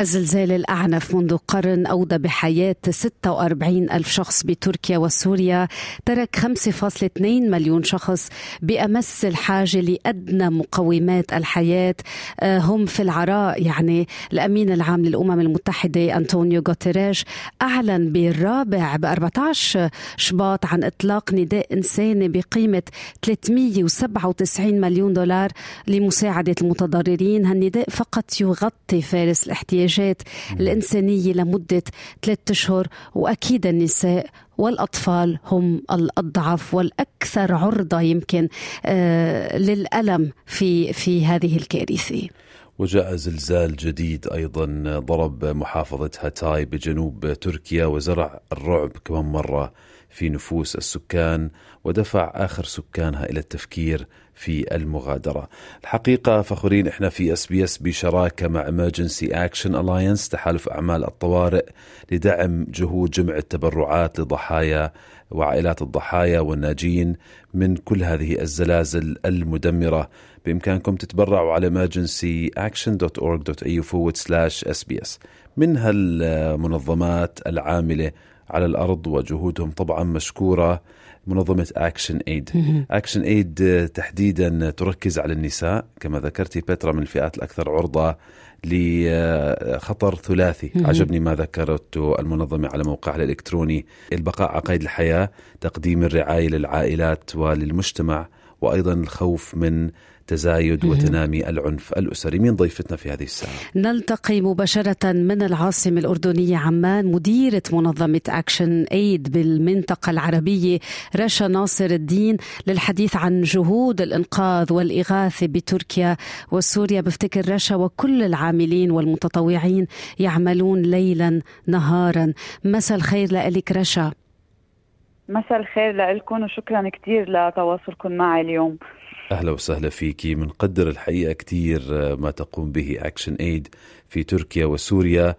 الزلزال الأعنف منذ قرن أودى بحياة 46 ألف شخص بتركيا وسوريا ترك 5.2 مليون شخص بأمس الحاجة لأدنى مقومات الحياة. آه، هم في العراء يعني الأمين العام للأمم المتحدة أنطونيو غوتيريش أعلن بالرابع ب 14 شباط عن إطلاق نداء إنساني بقيمة 397 مليون دولار لمساعدة المتضررين. هالنداء فقط يغطي فارس الاحتياج الاحتياجات الإنسانية لمدة ثلاثة أشهر وأكيد النساء والأطفال هم الأضعف والأكثر عرضة يمكن آه، للألم في في هذه الكارثة. وجاء زلزال جديد أيضا ضرب محافظه هاتاي بجنوب تركيا وزرع الرعب كمان مرة في نفوس السكان. ودفع آخر سكانها إلى التفكير في المغادرة. الحقيقة فخورين إحنا في SBS بشراكة مع Emergency Action Alliance تحالف أعمال الطوارئ لدعم جهود جمع التبرعات لضحايا وعائلات الضحايا والناجين من كل هذه الزلازل المدمرة. بإمكانكم تتبرعوا على emergencyaction.org.au forward slash sbs من هالمنظمات العاملة على الأرض وجهودهم طبعا مشكورة منظمة أكشن إيد أكشن إيد تحديدا تركز على النساء كما ذكرتي بترا من الفئات الأكثر عرضة لخطر ثلاثي. عجبني ما ذكرته المنظمة على موقعها الإلكتروني. البقاء على قيد الحياة تقديم الرعاية للعائلات وللمجتمع. وأيضا الخوف من تزايد وتنامي العنف الأسري. من ضيفتنا في هذه الساعة؟ نلتقي مباشرة من العاصمة الأردنية عمان مديرة منظمة أكشن أيد بالمنطقة العربية رشا ناصر الدين للحديث عن جهود الإنقاذ والإغاثة بتركيا وسوريا. بفتكر رشا وكل العاملين والمتطوعين يعملون ليلا نهارا. مساء الخير لك رشا. مساء الخير لكم وشكرا كثير لتواصلكم معي اليوم. أهلا وسهلا فيكي. منقدر الحقيقة كثير آه، ما تقوم به أكشن إيد في تركيا وسوريا.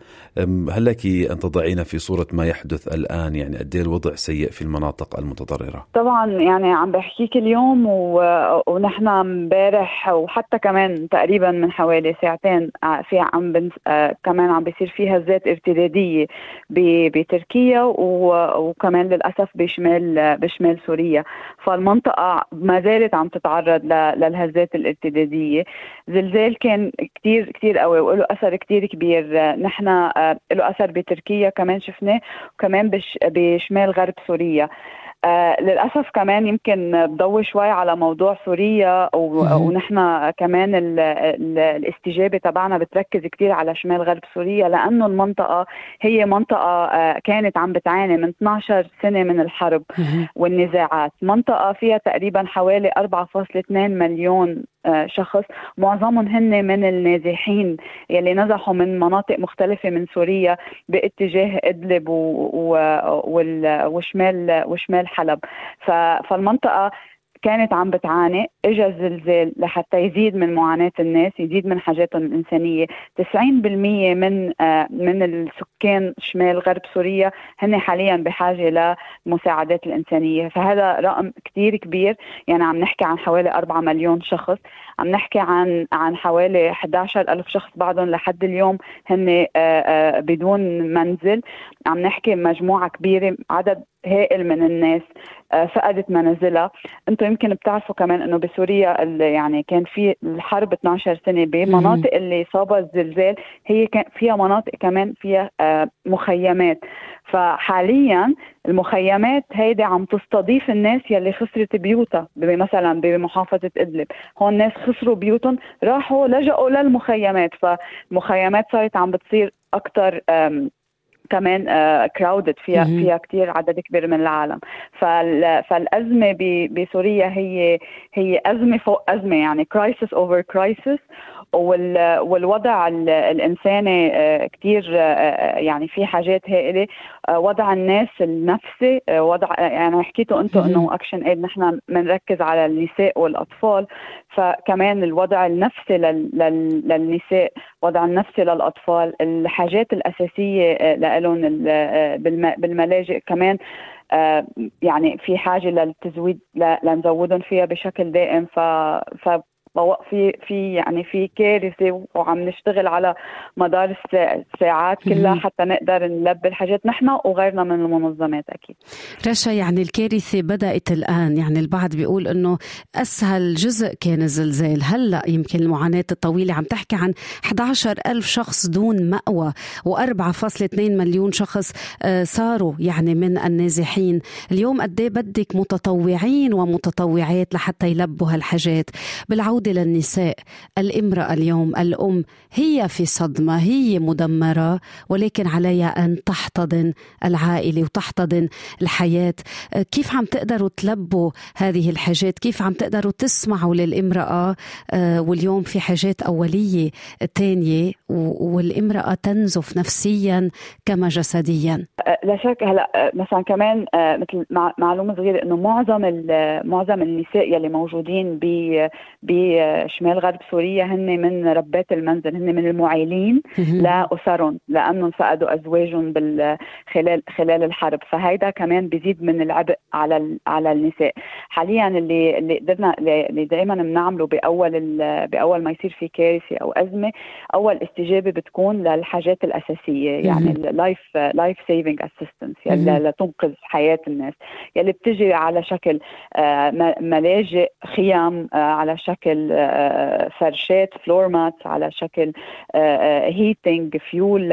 هل لك أن تضعينا في صورة ما يحدث الآن؟ يعني إيه الوضع سيء في المناطق المتضررة؟ طبعا يعني عم بحكيك اليوم و... ونحن امبارح وحتى كمان تقريبا من حوالي ساعتين آه، في عم بن... آه، كمان عم بيصير في هزات ارتدادية ب... بتركيا و... وكمان للأسف بشمال بشمال سوريا. فالمنطقة ما زالت عم تتعرض ل... للهزات الارتدادية. زلزال كان كتير كتير قوي وله أثر كتير كبير. نحن آه، له أثر بتركيا كمان شفناه وكمان بشمال غرب سوريا. آه للأسف كمان يمكن بضوي شوي على موضوع سوريا ونحن كمان ال ال الاستجابة تبعنا بتركز كثير على شمال غرب سوريا لأنه المنطقة هي منطقة آه كانت عم بتعاني من 12 سنة من الحرب والنزاعات، منطقة فيها تقريبا حوالي 4.2 مليون شخص. معظمهم هن من النازحين يلي نزحوا من مناطق مختلفة من سوريا باتجاه إدلب وشمال وشمال حلب. فالمنطقة كانت عم بتعاني اجى الزلزال لحتى يزيد من معاناة الناس يزيد من حاجاتهم الإنسانية. 90% من آه من السكان شمال غرب سوريا هن حاليا بحاجة للمساعدات الإنسانية. فهذا رقم كثير كبير. يعني عم نحكي عن حوالي 4 مليون شخص. عم نحكي عن عن حوالي 11 ألف شخص بعدهم لحد اليوم هن آه، آه، بدون منزل. عم نحكي مجموعة كبيرة عدد هائل من الناس آه، فقدت منازلها. أنتم يمكن بتعرفوا كمان إنه بسوريا يعني كان في الحرب 12 سنة بمناطق اللي صابها الزلزال هي كان فيها مناطق كمان فيها مخيمات. فحاليا المخيمات هيدي عم تستضيف الناس يلي خسرت بيوتها مثلا بمحافظة إدلب. هون الناس خسروا بيوتهم راحوا لجأوا للمخيمات. فالمخيمات صارت عم بتصير أكثر كمان crowded فيها فيها كثير عدد كبير من العالم. فالأزمة بسوريا هي هي أزمة فوق أزمة يعني crisis over crisis والوضع الإنساني كثير يعني في حاجات هائلة. وضع الناس النفسي وضع يعني حكيتوا أنتم إنه اكشن ايد نحن بنركز على النساء والأطفال. فكمان الوضع النفسي للنساء وضع النفسي للأطفال الحاجات الأساسية لهم بالملاجئ كمان. يعني في حاجة للتزويد لنزودهم فيها بشكل دائم. ف في في يعني في كارثة وعم نشتغل على مدار الساعات كلها حتى نقدر نلبي الحاجات. نحن وغيرنا من المنظمات أكيد. رشا يعني الكارثة بدأت الآن. يعني البعض بيقول إنه أسهل جزء كان الزلزال. هلأ يمكن المعاناة الطويلة عم تحكي عن 11 ألف شخص دون مأوى و4.2 مليون شخص آه، صاروا يعني من النازحين. اليوم قد إيه بدك متطوعين ومتطوعات لحتى يلبوا هالحاجات؟ بالعودة العودة للنساء. الامرأة اليوم الأم هي في صدمة هي مدمرة ولكن عليها أن تحتضن العائلة وتحتضن الحياة. كيف عم تقدروا تلبوا هذه الحاجات؟ كيف عم تقدروا تسمعوا للامرأة؟ آه، واليوم في حاجات أولية تانية والامرأة تنزف نفسيا كما جسديا. أه، لا شك. هلا أه، مثلا كمان مثل معلومة صغيرة إنه معظم معظم النساء يلي موجودين بشمال غرب سوريا هن من ربات المنزل هن من المعيلين لأسرهم لأنهم فقدوا أزواجهم خلال خلال الحرب. فهيدا كمان بيزيد من العبء على على النساء. حاليا اللي اللي قدرنا اللي دائما بنعمله بأول بأول ما يصير في كارثة أو أزمة أول استجابة بتكون للحاجات الأساسية يعني ال life life saving assistance يلي لتنقذ حياة الناس. يلي بتجي على شكل آه، ملاجئ خيام آه، على شكل فرشات floor mat على شكل heating fuel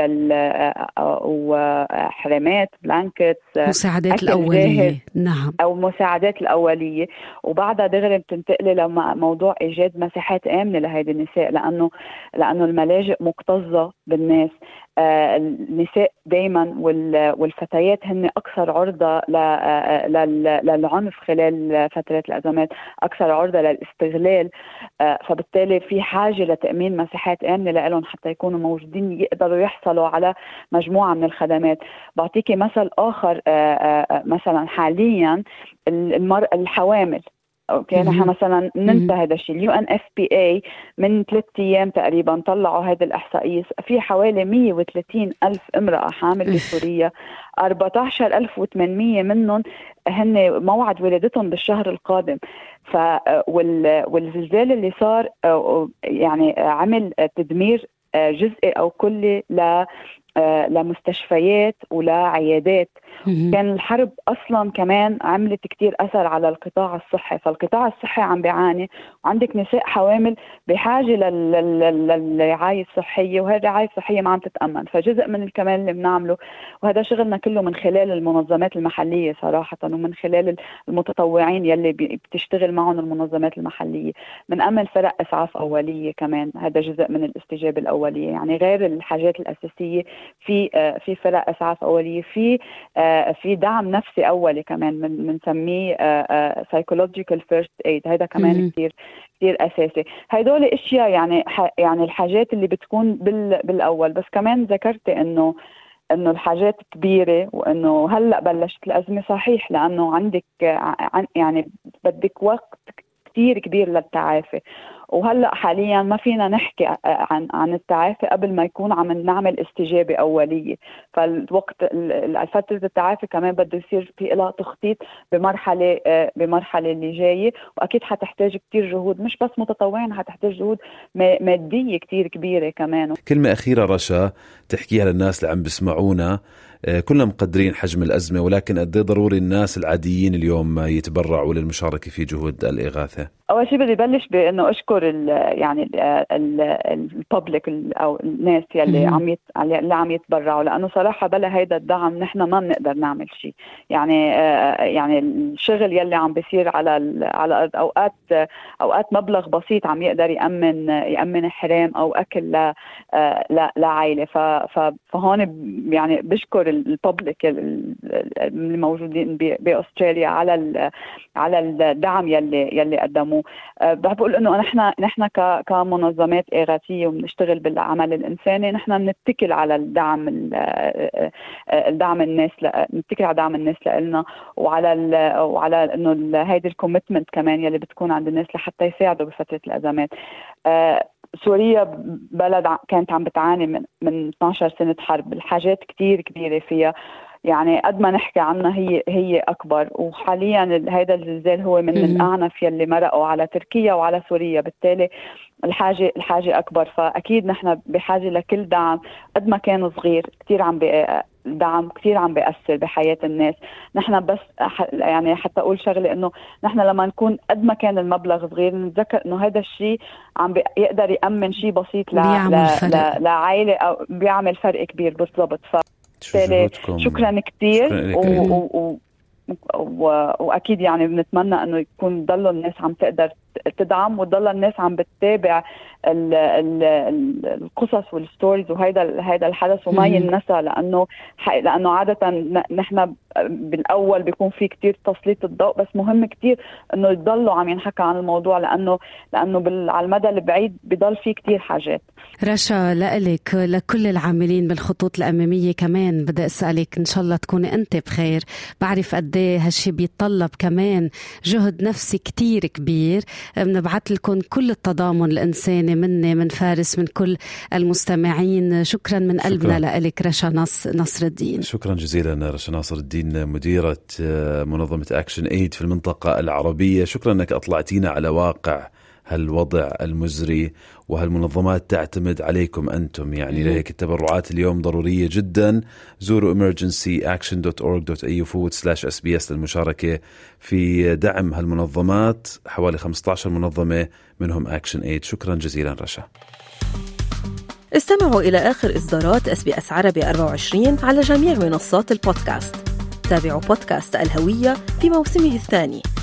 وحرامات blankets مساعدات الأولية. نعم. أو مساعدات الأولية. وبعدها دغري بتنتقلي لموضوع إيجاد مساحات آمنة لهيدي النساء لأنه لأنه الملاجئ مكتظة بالناس. النساء دائما والفتيات هن أكثر عرضة آه، للعنف خلال فتره الأزمات أكثر عرضة للاستغلال آه، فبالتالي في حاجة لتأمين مساحات آمنة لهم حتى يكونوا موجودين يقدروا يحصلوا على مجموعة من الخدمات. بعطيكي مثل آخر مثلا حاليا المرأة الحوامل. okay نحن مثلا ننسى هذا الشيء. ال UNFPA من ثلاث أيام تقريبا طلعوا هذه الإحصائية. في حوالي 130 ألف امرأة حامل بسوريا 14800 منهم هن موعد ولادتهم بالشهر القادم. ف والزلزال اللي صار يعني عمل تدمير جزئي أو كلي ل لمستشفيات ولعيادات كان الحرب أصلا كمان عملت كتير أثر على القطاع الصحي. فالقطاع الصحي عم بيعاني. وعندك نساء حوامل بحاجة للرعاية الصحية وهي الرعاية الصحية ما عم تتأمن. فجزء من الكمان اللي بنعمله وهذا شغلنا كله من خلال المنظمات المحلية صراحة ومن خلال المتطوعين يلي بتشتغل معهم المنظمات المحلية. بنأمن فرق إسعاف أولية كمان. هذا جزء من الاستجابة الأولية. يعني غير الحاجات الأساسية في آه، في فرق إسعاف أولية في آه، في دعم نفسي أولي كمان بنسميه psychological first aid هذا كمان كثير كثير أساسي. هدول إشياء يعني يعني الحاجات اللي بتكون بالأول. بس كمان ذكرتي إنه إنه الحاجات كبيرة وإنه هلأ بلشت الأزمة صحيح لأنه عندك يعني بدك وقت كثير كبير للتعافي. وهلأ حاليا ما فينا نحكي عن عن التعافي قبل ما يكون عم نعمل استجابة أولية. فالوقت فتره التعافي كمان بده يصير في لها تخطيط بمرحلة بمرحلة اللي جاية. وأكيد حتحتاج كثير جهود مش بس متطوعين حتحتاج جهود مادية كثير كبيرة كمان. كلمة أخيرة رشا تحكيها للناس اللي عم بيسمعونا. آه، كلنا مقدرين حجم الأزمة ولكن قد إيه ضروري الناس العاديين اليوم يتبرعوا للمشاركة في جهود الإغاثة؟ أول شيء بدي بلش بأنه أشكر ال يعني الببليك أو الناس يلي عم يت... اللي عم يتبرعوا لأنه صراحة بلا هيدا الدعم نحن ما بنقدر نعمل شيء يعني آه، يعني الشغل يلي عم بيصير على ال... على الأرض أوقات أوقات مبلغ بسيط عم يقدر يأمن يأمن حرام أو أكل ل... ل... لعائلة. ف... فهون يعني بشكر الببليك الموجودين بأستراليا على على الدعم يلي يلي قدموه. بحب أقول إنه نحن نحن كمنظمات إغاثية وبنشتغل بالعمل الإنساني نحن بنتكل على الدعم الدعم الناس نتكل على دعم الناس لنا وعلى وعلى إنه هيدي الكوميتمنت كمان يلي بتكون عند الناس لحتى يساعدوا بفترة الأزمات. سوريا بلد كانت عم بتعاني من من 12 سنة حرب الحاجات كثير كبيرة فيها. يعني قد ما نحكي عنها هي هي أكبر. وحاليا هذا الزلزال هو من الأعنف يلي مرقوا على تركيا وعلى سوريا. بالتالي الحاجة الحاجة أكبر. فأكيد نحن بحاجة لكل دعم. قد ما كان صغير كثير عم الدعم كثير عم بيأثر بحياة الناس. نحن بس يعني حتى أقول شغلة إنه نحن لما نكون قد ما كان المبلغ صغير نتذكر إنه هذا الشيء عم يقدر يأمن شيء بسيط ل... ل... لعائلة أو بيعمل فرق كبير. بالضبط. ف شكرا كثير و... و... و... وأكيد يعني بنتمنى إنه يكون ضلوا الناس عم تقدر تدعم وتضل الناس عم بتتابع القصص والستوريز وهيدا هيدا الحدث وما ينسى لأنه لأنه عادة نحن بالأول بيكون في كتير تسليط الضوء بس مهم كتير إنه يضلوا عم ينحكى عن الموضوع لأنه لأنه على المدى البعيد بضل في كتير حاجات. رشا لك لكل العاملين بالخطوط الأمامية كمان بدي أسألك إن شاء الله تكوني أنت بخير. بعرف قد إيه هالشي بيتطلب كمان جهد نفسي كتير كبير. بنبعث لكم كل التضامن الإنساني مني من فارس من كل المستمعين. شكرا من قلبنا لك رشا نصر الدين شكرا جزيلا رشا ناصر الدين مديرة آه، منظمة أكشن ايد في المنطقة العربية. شكرا أنك أطلعتينا على واقع هالوضع المزري وهالمنظمات تعتمد عليكم أنتم. يعني لهيك التبرعات اليوم ضرورية جدا. زوروا emergencyaction.org.au forward slash sbs للمشاركة في دعم هالمنظمات. حوالي 15 منظمة منهم ActionAid شكرا جزيلا رشا. استمعوا إلى آخر إصدارات SBS عربي 24 على جميع منصات البودكاست. تابعوا بودكاست الهوية في موسمه الثاني.